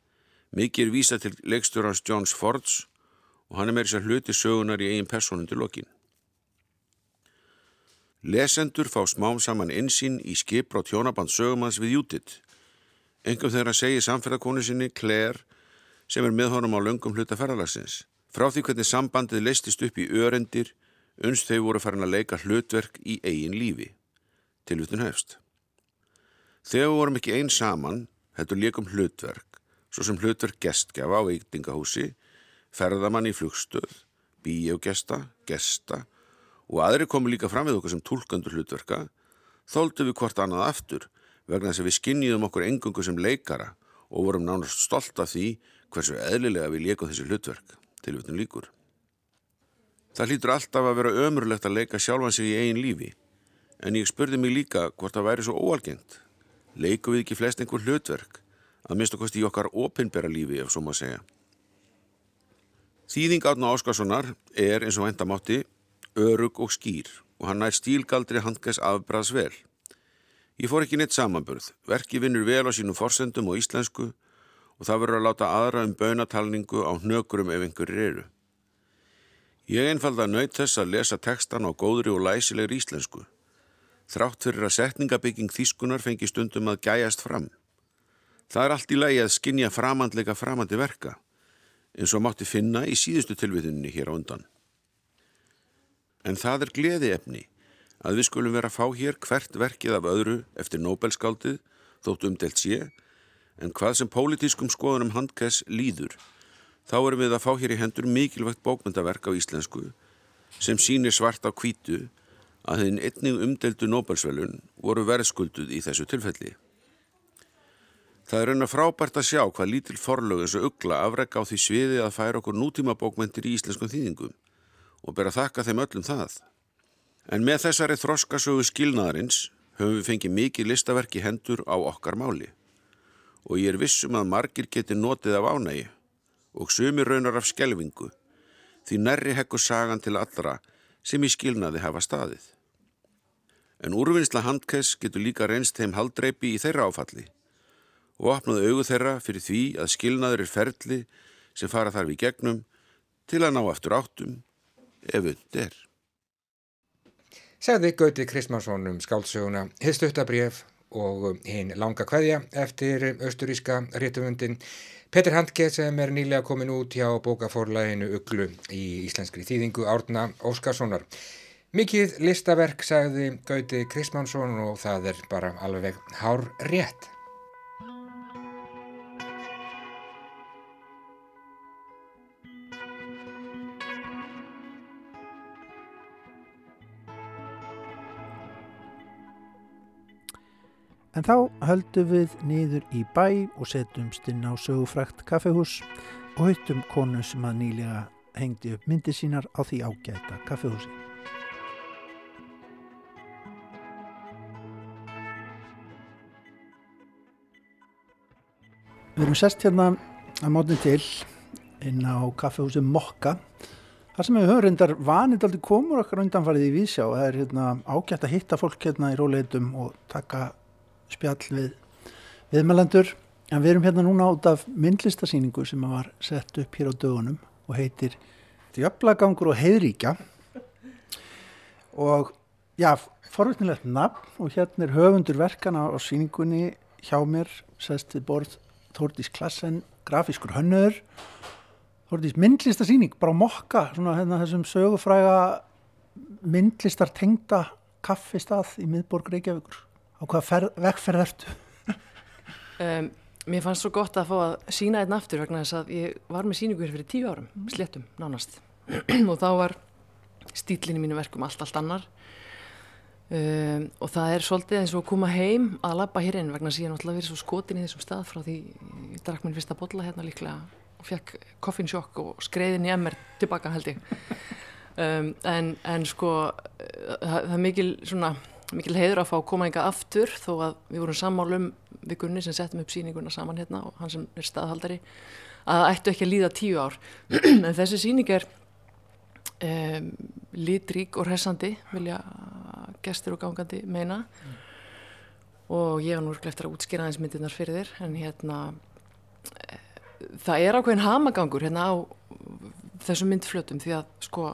Mikið er vísa til leikstjórans Johns Fords og hann er með þess að hluti sögunar í eigin personundu lokin. Lesendur fá smám saman einsýn í skipra og tjónaband sögumanns við Jútit. Engum þeirra segir samferðarkonu sinni, Claire, sem er með honum á löngum hluta ferðalagsins. Frá því hvernig sambandið leistist upp í örendir, unst þau voru farin að leika hlutverk í eigin lífi. Tilvutun hefst. Þegar við vorum ekki einn saman, hættu leikum hlutverk svo sem hlutverk gestgjafa á veitingahúsi, ferðamann í flugstöð, bíógesta, gesta og aðri komu líka fram við okkur sem tólkandur hlutverka, þóldu við hvort annað aftur vegna þess að við skinnjum okkur engungu sem leikara og vorum nánast stolt af því hversu eðlilega við leikum þessi hlutverk, tilvitun líkur. Það hlýtur alltaf að vera ömurlegt að leika sjálfan sig í eigin lífi, en ég spurði mig líka hvort það væri svo óalgengt. Leiku við ekki flest einhver hlutverk að mista kosti í okkar opinbera lífi ef svo maður segja. Þýðing Átna Óskarssonar er eins og vendamátti örug og skýr og hann nær stílgaldri handgæs afbræðs vel. Ég fór ekki neitt samanburð, verki vinnur vel á sínum forsendum og íslensku og það verður að láta aðra um baunatalningu á hnökurum ef einhverjir eru. Ég einfalda nöyt þess að lesa tekstan á góðri og læsilegri íslensku. Þrátt fyrir að setningabygging þýskunar fengi stundum að gæjast fram. Það er allt í lagi að skinja framandleika framandi verka eins og mátti finna í síðustu tilvitinni hér á undan. En það er gleði efni að við skulum vera að fá hér hvert verkið af öðru eftir Nobelskáldið þótt umdelt sé en hvað sem pólitískum skoðunum handkess líður þá erum við að fá hér í hendur mikilvægt bókmyndaverk á íslensku sem sínir svart á kvítu að þeim einning umdeltu Nobelsvelun voru verðskulduð í þessu tilfelli. Það er raun og frábært að sjá hvað lítil forlög og ugla afregga á því sviði að færa okkur nútíma bókmentir í íslenskum þýðingum og ber að þakka þeim öllum það. En með þessari þroskasögu skilnaðarins höfum við fengið mikið listaverk í hendur á okkar máli og ég er vissum að margir geti notið af ánægi og sumir raunar af skelvingu því nærri hekkur sagan til allra sem í skilnaði hafa staðið. En úrvinnsla handkess getur líka reynst þeim haldreipi í þeirra áfalli og opnaði augu þeirra fyrir því að skilnaður er ferli sem fara þarf í gegnum til að ná aftur áttum ef und er. Segði Gauti Kristmansson um skáldsöguna Hiðstuttabrjöf og hinn langa kveðja eftir austuríska réttumundin Petur Handke sem er nýlega komin út hjá bókaforlæginu Uglu í íslenskri þýðingu Árna Óskarssonar. Mikið listaverk sagði Gauti Kristmansson og það er bara alveg hár rétt. En þá höldum við niður í bæ og setjumst inn á sögufrækt kaffehús og hautum konu sem að nýlega hengdi upp myndi sínar á því ágæta kaffehúsi. Við erum sest hérna að mótni til inn á kaffehúsi Mokka þar sem við höfum reyndar vanið aldrei komur okkar undanfarið í vísjá. Það er hérna ágætt að hitta fólk hérna í róleitum og taka spjall við viðmælendur. En við erum hérna núna át af myndlistasýningu sem var sett upp hér á dögunum og heitir Djöflagangur og heiðríkja. Og já, forvitnilegt nafn og hérna er höfundur verkana á síningunni hjá mér sest við borð Þórdís Klassen, grafískur hönnöður Þorðís, myndlistasýning, bara mokka, svona hérna þessum sögufræga myndlistar tengda kaffistað í miðborg Reykjavíkur. Á hvaða vegferð ertu? Um, mér fannst svo gott að fá að sína einn aftur vegna þess að ég var með síningu hér fyrir tíu árum, sléttum, nánast. og þá var stílinn í mínu verkum allt, allt annar. Um, og það er svolítið eins og að koma heim að labba hér inn vegna að ég er náttúrulega verið svo skotin í þessum stað frá því ég drakk minn fyrsta bolla hérna líklega og fekk koffinsjokk og skreiðin í emmer tilbaka held ég. Um, en, en sko það, það er mikil, svona, mikil heiður að fá að koma enga aftur þó að við vorum sammálum við Gunni sem settum upp síninguna saman hérna og hann sem er staðhaldari að það ættu ekki að líða tíu ár. En þessi síning er um, litrík og hressandi vilja gestur og gangandi meina mm. og ég var nú eftir að útskýra aðeins myndirnar fyrir þér en hérna e, það er ákveðin hamagangur hérna á þessum myndflötum því að sko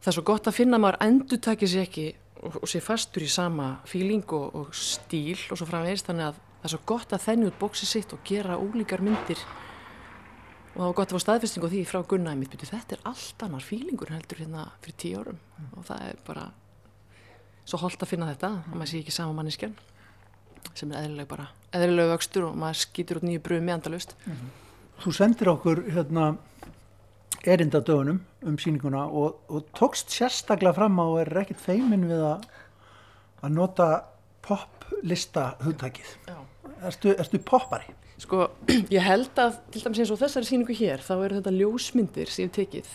það er svo gott að finna maður endur takir sér ekki og, og sé fastur í sama fíling og, og stíl og svo framvegist þannig að það er svo gott að þenni út bóksi sitt og gera ólíkar myndir og það var gott að fá staðfesting á því frá Gunnaði mitt byrju þetta er allt annar fílingur heldur hérna fyrir tíu árum mm. og það er bara svo holdt að finna þetta að maður sé ekki sama manneskjan sem er eðlilega bara eðlilega vöxtur og maður skýtur út nýju bröðu meðandalust mm -hmm. Þú sendir okkur hérna erindadögunum um síninguna og, og tókst sérstaklega fram á og er ekkert feimin við að að nota poplista hugtækið erstu, erstu poppari? Sko, ég held að til dæmis eins og þessari síningu hér þá eru þetta ljósmyndir sem ég tekið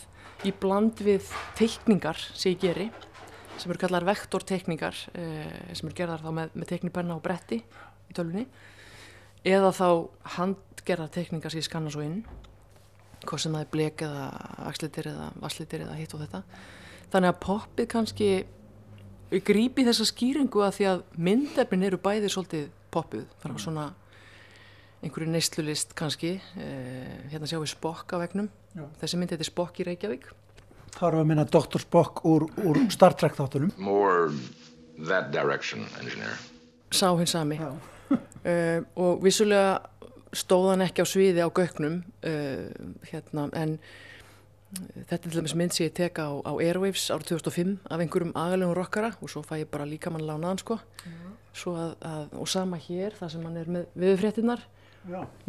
í bland við teikningar sem ég geri sem eru kallar vektortekningar eh, sem eru gerðar þá með, með teknipenna og bretti í tölunni eða þá handgerðar tekningar sem ég skanna svo inn hvað sem það er blek eða axlitir eða vasslitir eða hitt og þetta. Þannig að poppið kannski grípi þessa skýringu að því að myndefnin eru bæðið svolítið poppuð. Frá mm. svona einhverju neistlulist kannski eh, hérna sjáum við spokk á vegnum þessi myndi þetta er spokk í Reykjavík Það var að minna Dr. Spock úr, úr Star Trek þáttunum. More that direction, engineer. Sá hins sami. uh, og vissulega stóðan ekki á sviði á göknum uh, hérna, en þetta er til dæmis mynd sem ég teka á, á Airwaves árið 2005 af einhverjum agalegum rockara og svo fæ ég bara líka mann lánaðan sko. Að, að, og sama hér, það sem hann er með viðfréttinnar.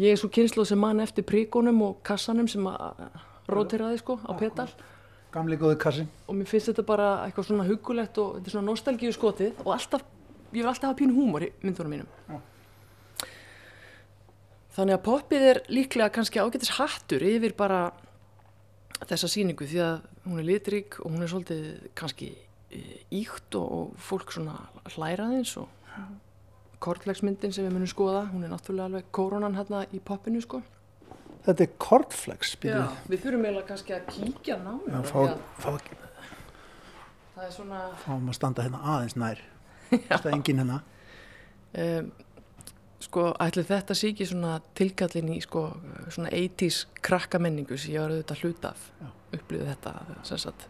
Ég er svo kynsluð sem mann eftir príkonum og kassanum sem að rótiraði sko á petal. Gamli góði kassi. Og mér finnst þetta bara eitthvað svona hugulegt og þetta er svona nostalgíu skotið og alltaf, ég vil alltaf hafa pínu húmor í myndunum mínum. Já. Þannig að poppið er líklega kannski ágættis hattur yfir bara þessa síningu því að hún er litrík og hún er svolítið kannski e, íkt og, og fólk svona hlæraðins og kortlegsmyndin sem við munum skoða, hún er náttúrulega alveg koronan hérna í poppinu sko þetta er kortflex Já, við þurfum eiginlega kannski að kíkja ná Já, fá, fá, það er svona fáum að standa hérna aðeins nær. Er engin hérna. Um, sko, ætli þetta sé ekki svona tilkallin í sko, svona 80's krakkamenningu sem ég var auðvitað hlut af. Upplýðu þetta sagt,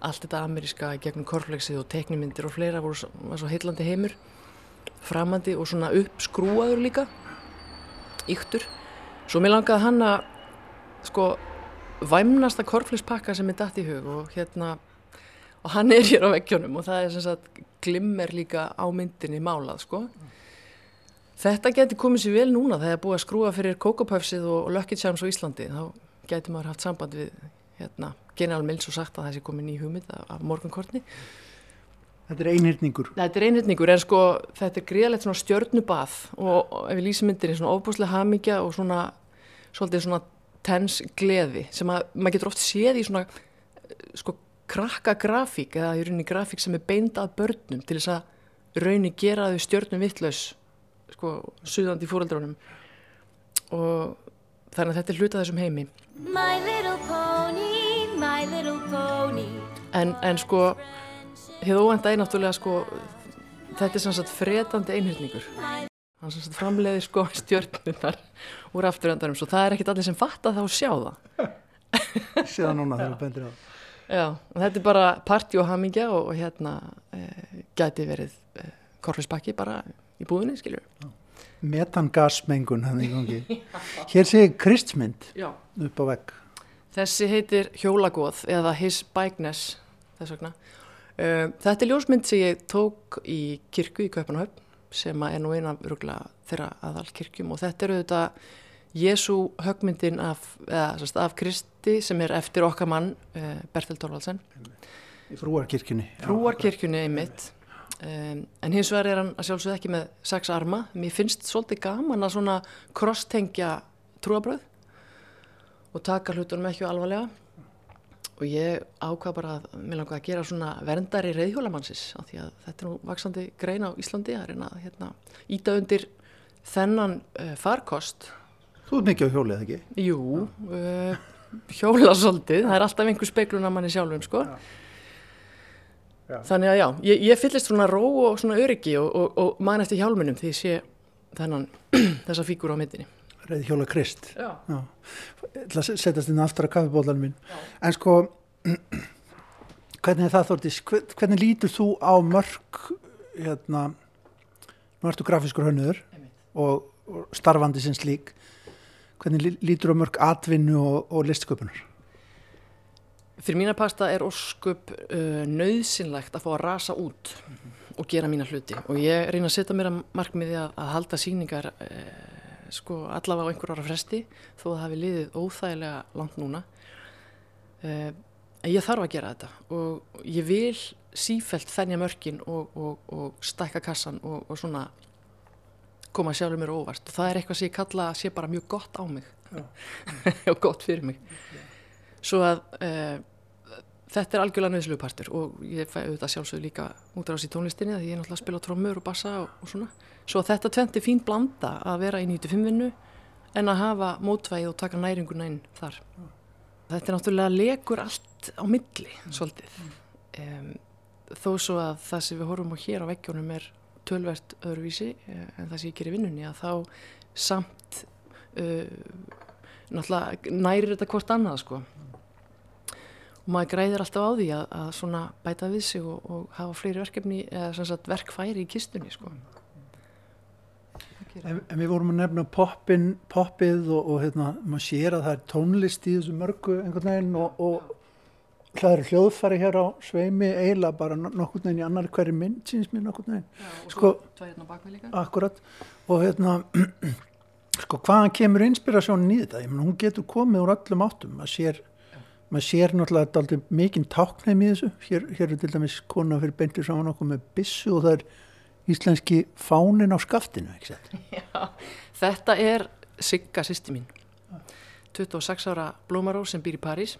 allt þetta ameríska gegnum kortflexið og teknimindir og fleira voru svo heillandi heimur framandi og svona uppskrúaður líka yktur Svo mér langaði hann að sko væmnasta korflispakka sem er dætt í hug og hérna og hann er hér á vekkjónum og það er sem sagt glimmer líka á myndinni málað sko. Þetta getur komið sér vel núna þegar það er búið að skrúa fyrir Kókopöfsið og Lucky Charms á Íslandi þá getur maður haft samband við hérna, General Mills og sagt að það sé komið ný hugmynd af, morgunkortni. Þetta er einhyrningur. Þetta er einhyrningur en sko þetta er gríðalegt svona stjörnubað og, og ef við lýsum myndir í svona ofbúslega hamingja og svona svolítið svona tens gleði sem að maður getur oft séð í svona sko krakka grafík eða í rauninni grafík sem er beindað börnum til þess að rauninni gera þau stjörnum vittlaus sko suðandi fóröldrónum og þannig að þetta er hluta þessum heimi. My little pony, my little pony En, en sko Hið óvenda er náttúrulega sko, þetta er sannsagt fredandi einhjörningur. Hann sannsagt framleiði sko stjörnunar úr afturöndarum, svo það er ekkit allir sem fatta það og sjá það. Síðan núna þegar þú bendir á það. Já, þetta er bara parti og hamingja og, og hérna e, gæti verið e, korflisbakki bara í búðinni, skiljur. Metangasmengun hann í gangi. Hér sé Kristmynd upp á vegg. Þessi heitir Hjólagóð eða His Bikeness þess vegna. Uh, þetta er ljósmynd sem ég tók í kirkju í Kaupanahöfn sem er nú eina öruglega þeirra aðal kirkjum og þetta eru þetta Jésu högmyndin af, eða, af Kristi sem er eftir okkar mann uh, Bertil Torvaldsen. Í frúarkirkjunni. Frúarkirkjunni einmitt. Um, en hins vegar er hann að sjálfsögða ekki með sex arma. Mér finnst svolítið gaman að svona krosstengja trúabröð og taka hlutunum ekki alvarlega og ég ákvað bara að mér langar að gera svona verndari reyðhjólamansis af því að þetta er nú vaksandi grein á Íslandi að reyna að hérna, íta undir þennan uh, farkost. Þú ert mikið á hjólið, ekki? Jú, uh, hjóla svolítið, það er alltaf einhver speiklun að manni sjálfum sko. Þannig að já, ég, ég fyllist svona ró og svona öryggi og, og, og man eftir hjálmunum því ég sé þennan þessa fíkur á myndinni Reið hjóla krist. Það setjast inn aftur að kaffibólan mín já. en sko hvernig er það Þortís hvernig lítur þú á mörg hérna nú ertu grafiskur hönnuður og, og starfandi sinns lík hvernig lítur á mörg atvinnu og, og listsköpunar? Fyrir mína pasta er ósköp uh, nöðsynlegt að fá að rasa út -hmm. og gera mína hluti. Og ég reyna að setja mér að markmiði að, að halda síningar uh, sko allavega á einhver ára fresti þó að það hafi liðið óþægilega langt núna. Uh, ég þarf að gera þetta og ég vil sífælt þennja mörkin og, og, og stækka kassan og, og svona koma sjálfur mér óvart. Og það er eitthvað sem ég kalla að sé bara mjög gott á mig. Og gott fyrir mig. Svo að uh, þetta er algjörlega nöðslu partur og ég fæ auðvitað sjálfsög líka út á þessi tónlistinni því ég er náttúrulega að spila trómur og bassa og, og svona svo þetta tventi fín blanda að vera í 95 vinnu en að hafa mótvægi og taka næringuna inn þar. Þetta er náttúrulega legur allt á milli svolítið. Um, þó svo að það sem við horfum á hér á veggjónum er tölvert öðruvísi en það sem ég gerir vinnunni að þá samt uh, náttúrulega nærir þetta hvort annað sko. Og maður græðir alltaf á því að, að svona bæta við sig og, og hafa fleiri verkefni eða sagt, verkfæri í kistunni sko. En, en við vorum að nefna poppin, poppið og, og hérna, maður sér að það er tónlist í þessu mörgu einhvern veginn og, og það eru hljóðfæri hér á sveimi eiginlega bara nokkur neginn í annar hverju mynd síns mér nokkur neginn sko, hérna akkurat og hérna sko hvaðan kemur inspirasjónin í þetta? Ég menn hún getur komið úr öllum áttum. Maður sér maður sér náttúrulega alltaf mikinn táknæmi í þessu. Hér, hér er til dæmis kona fyrir beintir saman okkur með bissu og það er íslenski fánin á skaftinu Já, þetta er Sigga sýsti mín. 26 ára blómaró sem býr í París.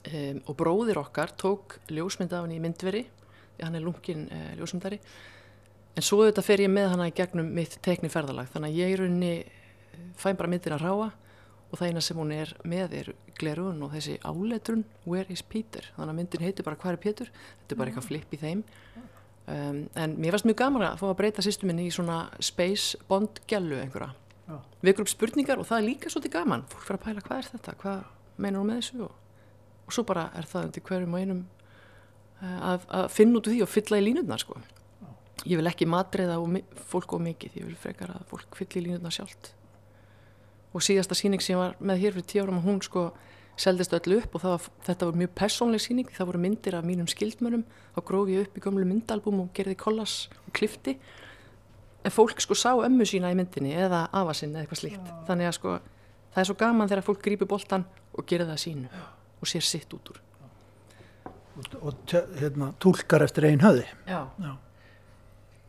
Um, og bróðir okkar tók ljósmynd af hann í myndveri hann er lungin uh, ljósmyndari. En svo þetta fer ég með hann í gegnum mitt tekni ferðalag þannig að ég er unni fæn bara myndin að ráa og það eina sem hún er með er glerun og þessi áletrun Where is Peter? Þannig að myndin heitir bara Hvað er Peter? Þetta er bara eitthvað flip í þeim um, en mér varst mjög gaman að fá að breyta sýstuminni í svona space bond gælu einhverja. Já. við erum spurningar og það er líka svolítið gaman. Fólk fyrir að pæla hvað er þetta, hvað meinar hún með þessu? Og, og svo bara er það undir hverjum og einum uh, að, að finna út úr því og fylla í línutnar sko. ég vil ekki matreiða fólk og mikið, ég vil frekar að fólk fylla í línutnar sjálft. Og síðasta síning sem ég var með hér fyrir tíu árum og hún sko seldist öllu upp og var, þetta var mjög personleg síning það voru myndir af mínum skildmönum þá gróf ég upp í gömlu myndalbum og gerði kollas og klifti. En fólk sko sá ömmu sína í myndinni eða afa sinni eða eitthvað slíkt. Já. þannig að sko það er svo gaman þegar fólk grýpur boltan og gerir það sínu og sér sitt út úr. Og, og hérna, tólkar eftir einn höði Já. Já.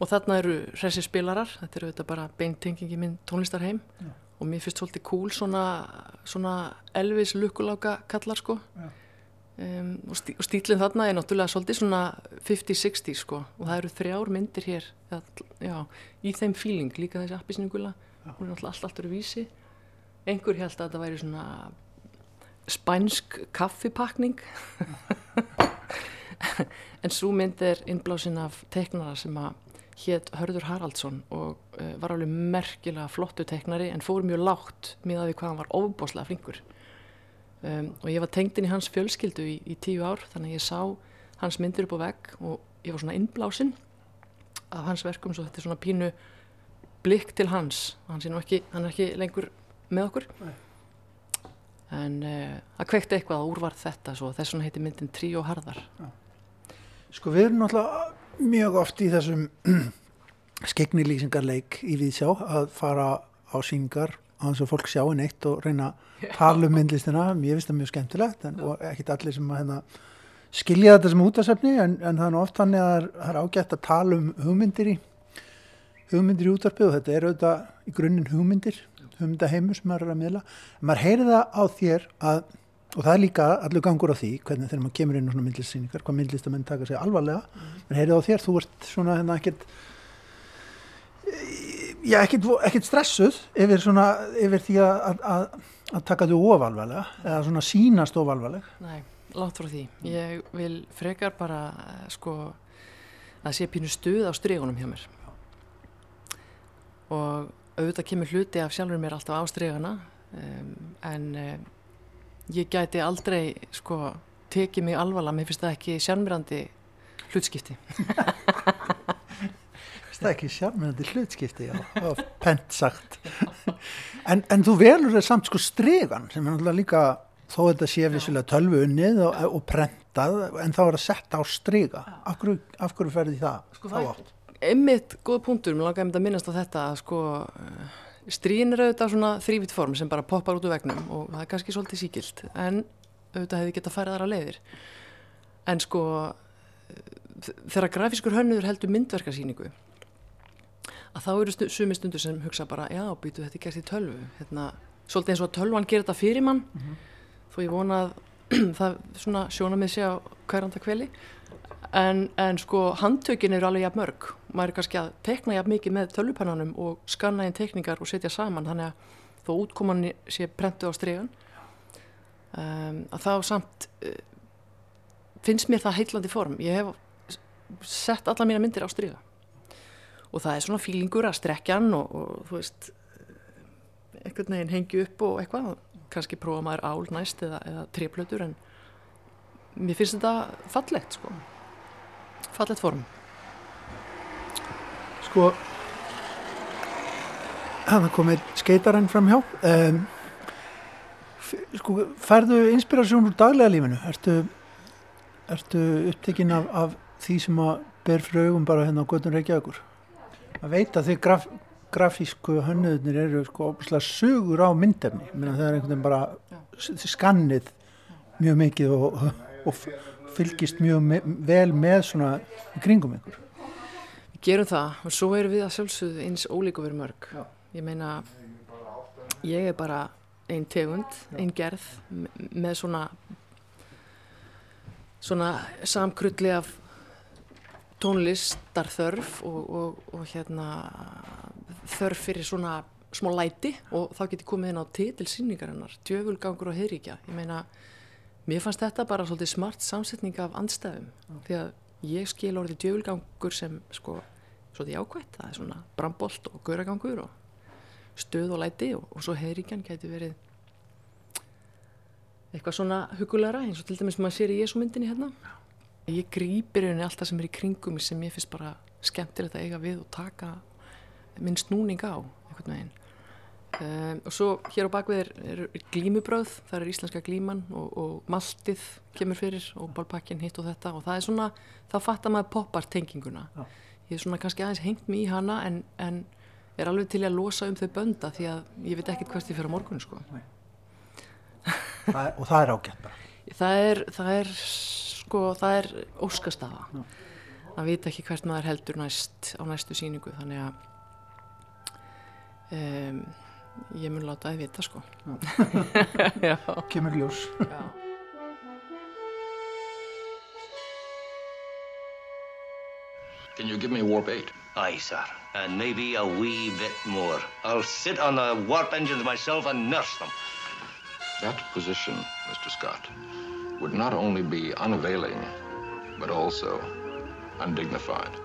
Og þarna eru hressi spilarar. Þetta eru þetta bara beintengingi minn tónlistarheim. Já og mér finnst svolítið cool svona, svona Elvis lukkuláka kallar sko. Um, og, stí, og stílinn þarna er náttúrulega svolítið svona 50-60 sko. Og það eru þrjár myndir hér já, í þeim feeling líka þessi appisningula hún er náttúrulega allt allt eru vísi. Einhver held að þetta væri svona spænsk kaffipakning en svo mynd er innblásin af teiknara sem að hétt Hörður Haraldsson og uh, var alveg merkilega flottu teiknari en fór mjög lágt miðað við hvað hann var ofboslega flinkur. Um, og ég var tengd inn í hans fjölskyldu í, í tíu ár þannig að ég sá hans myndir upp á vegg og ég var svona innblásin af hans verkum svo þetta er svona pínu blikk til hans. Hann, ekki, hann er ekki lengur með okkur. Nei. en uh, það kveikti eitthvað að úrvarð þetta svo þess vegna heiti myndin Trí og Harðar Sko við erum náttúrulega mjög oft í þessum skegnilýsingarleik í Víðsjá að fara á síngar á þess að fólk sjá einn eitt og reyna að tala um myndlistina, ég finnst það mjög skemmtilegt en, og ekkit allir sem að hérna, skilja þetta sem útasefni en, en það er oft þannig að það er ágætt að tala um hugmyndir í hugmyndir í útarpið og þetta er auðvitað í grunninn hugmyndir hugmyndaheimur sem maður er að miðla. En maður heyri það á þér að og það er líka allur gangur á því hvernig þegar maður kemur inn á svona myndlistsýningar hvað myndlistamenn taka sig alvarlega. Mm. en heyrið á þér, þú ert svona hérna ekkert já, ekkert, ekkert stressuð yfir svona, yfir því að, að, að taka þau ofalvarlega eða svona sínast ofalvarleg Nei, látt frá því. Ég vil frekar bara sko að sé pínu stuð á strygunum hjá mér. Og auðvitað kemur hluti af sjálfur mér alltaf á strygana um, en um, ég gæti aldrei sko tekið mig alvarlega, mér finnst það ekki sjálfmyrandi hlutskipti. Það er ekki sjálfmyrandi hlutskipti já, pent sagt. En, en þú velur það samt sko stregan sem er náttúrulega líka þó þetta sé vissilega tölvu unnið og, og prentað en þá er það sett á strega af hverju, af hverju ferði það sko, þá átt? Emmitt, góð punktur, mér langar að minnast á þetta að sko Strín er auðvitað svona þrývitt form sem bara poppar út úr vegnum og það er kannski svolítið síkild en auðvitað hefði getað færið aðra leiðir. En sko þegar grafískur hönnuður heldur myndverkarsýningu að þá eru stu, sumi stundur sem hugsa bara já, býtu þetta ekki eftir tölvu. Hérna, svolítið eins og að tölvan gerir þetta fyrir mann mm -hmm. þó ég vona að það svona sjóna með sig á hverjanda kveli en, en sko handtökin eru alveg jafn mörg maður er kannski að tekna jafn mikið með tölvupannanum og skanna inn tekningar og setja saman þannig að þó útkoman sé prentu á stregan um, að þá samt uh, finnst mér það heitlandi form. Ég hef sett alla mína myndir á strega og það er svona fílingur að strekja hann og, og þú veist einhvern veginn hengju upp og eitthvað. Kannski prófa maður ál næst eða, eða treplötur en mér finnst þetta fallegt sko. Fallet form Sko það komið skeitarinn fram hjá um, sko færðu inspirasjón úr daglega lífinu? Ertu, ertu upptekinn af, af því sem að ber fyrir augum bara hérna á göttun Reykjavíkur? Að veit að því graf, grafísku hönnuðnir eru sko óbúslega sugur á myndefni. Menna, það er einhvern veginn bara skannið mjög mikið og, og fylgist mjög me vel með svona kringum Við gerum það og svo erum við að sjálfsögðu eins ólíku verið mörg. Já. ég meina ég er bara einn tegund, einn gerð með svona svona samkrulli af tónlistar þörf og, og, og hérna þörf fyrir svona smá læti og þá getur komið inn á titilsýningarinnar djöfulgangur og heiríkja ég meina Mér fannst þetta bara svolítið smart samsetning af andstæðum. Því að ég skil orðið djöfulgangur sem sko svolítið ákvæmt, það er svona brambolt og gauragangur og stöð og læti og, og svo heiríkjan getur verið eitthvað svona hugulegra eins og til dæmis maður sér í Jésu myndinni hérna. Ég grýpir henni allt það sem er í kringum sem ég finnst bara skemmtilegt að eiga við og taka minn snúning á einhvern veginn. Um, og svo hér á bakvið er, er glímubröð, það er íslenska glíman og, og maltið kemur fyrir og bálpakkin hitt og þetta og það er svona, þá fattar maður poppar tenginguna. Já. Ég er svona kannski aðeins hengt mér í hana en, en er alveg til að losa um þau bönda því að ég veit ekkert hvert ég fyrir á morgun sko. það er, og það er ágætt bara? Það er, það er, sko, það er óskastafa. Já. Það veit ekki hvert maður heldur næst á næstu síningu þannig að um, ég mun láta það vita sko kemur ljós Can you give me warp 8? Aye, sir. And maybe a wee bit more. I'll sit on the warp engines myself and nurse them. That position, Mr. Scott, would not only be unavailing, but also undignified.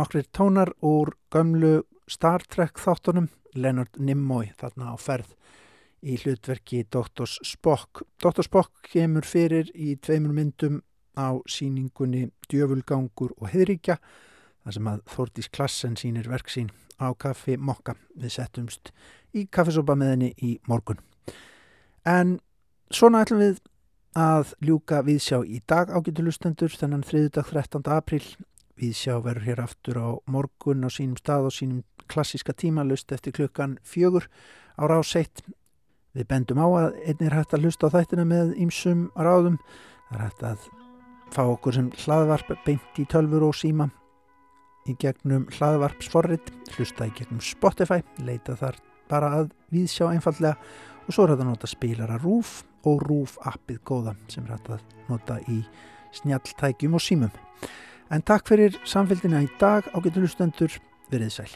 Nokkrir tónar úr gömlu Star Trek þáttunum, Leonard Nimoy þarna á ferð í hlutverki Dr. Spock. Dr. Spock kemur fyrir í tveimur myndum á síningunni Djöfulgangur og Heðríkja þar sem að Þordís Klassen sínir verksín á kaffi Mokka við settumst í kaffesopa með henni í morgun. En svona ætlum við að ljúka viðsjá í dag ágætulustendur þennan þriðdag 13. april. Viðsjá verður hér aftur á morgun á sínum stað og sínum klassiska tímalust eftir klukkan fjögur á ráseitt. Við bendum á að einnig er hægt að hlusta á þættina með ýmsum ráðum. Það er hægt að fá okkur sem hlaðvarp beint í tölfur og síma í gegnum hlaðvarpsforrit, hlusta í gegnum Spotify, leita þar bara að viðsjá einfallega og svo er þetta að nota spilara RÚF og RÚF appið góða sem er þetta að nota í snjalltækjum og símum. En takk fyrir samfélgina í dag á getur hlustendur, verið sæl.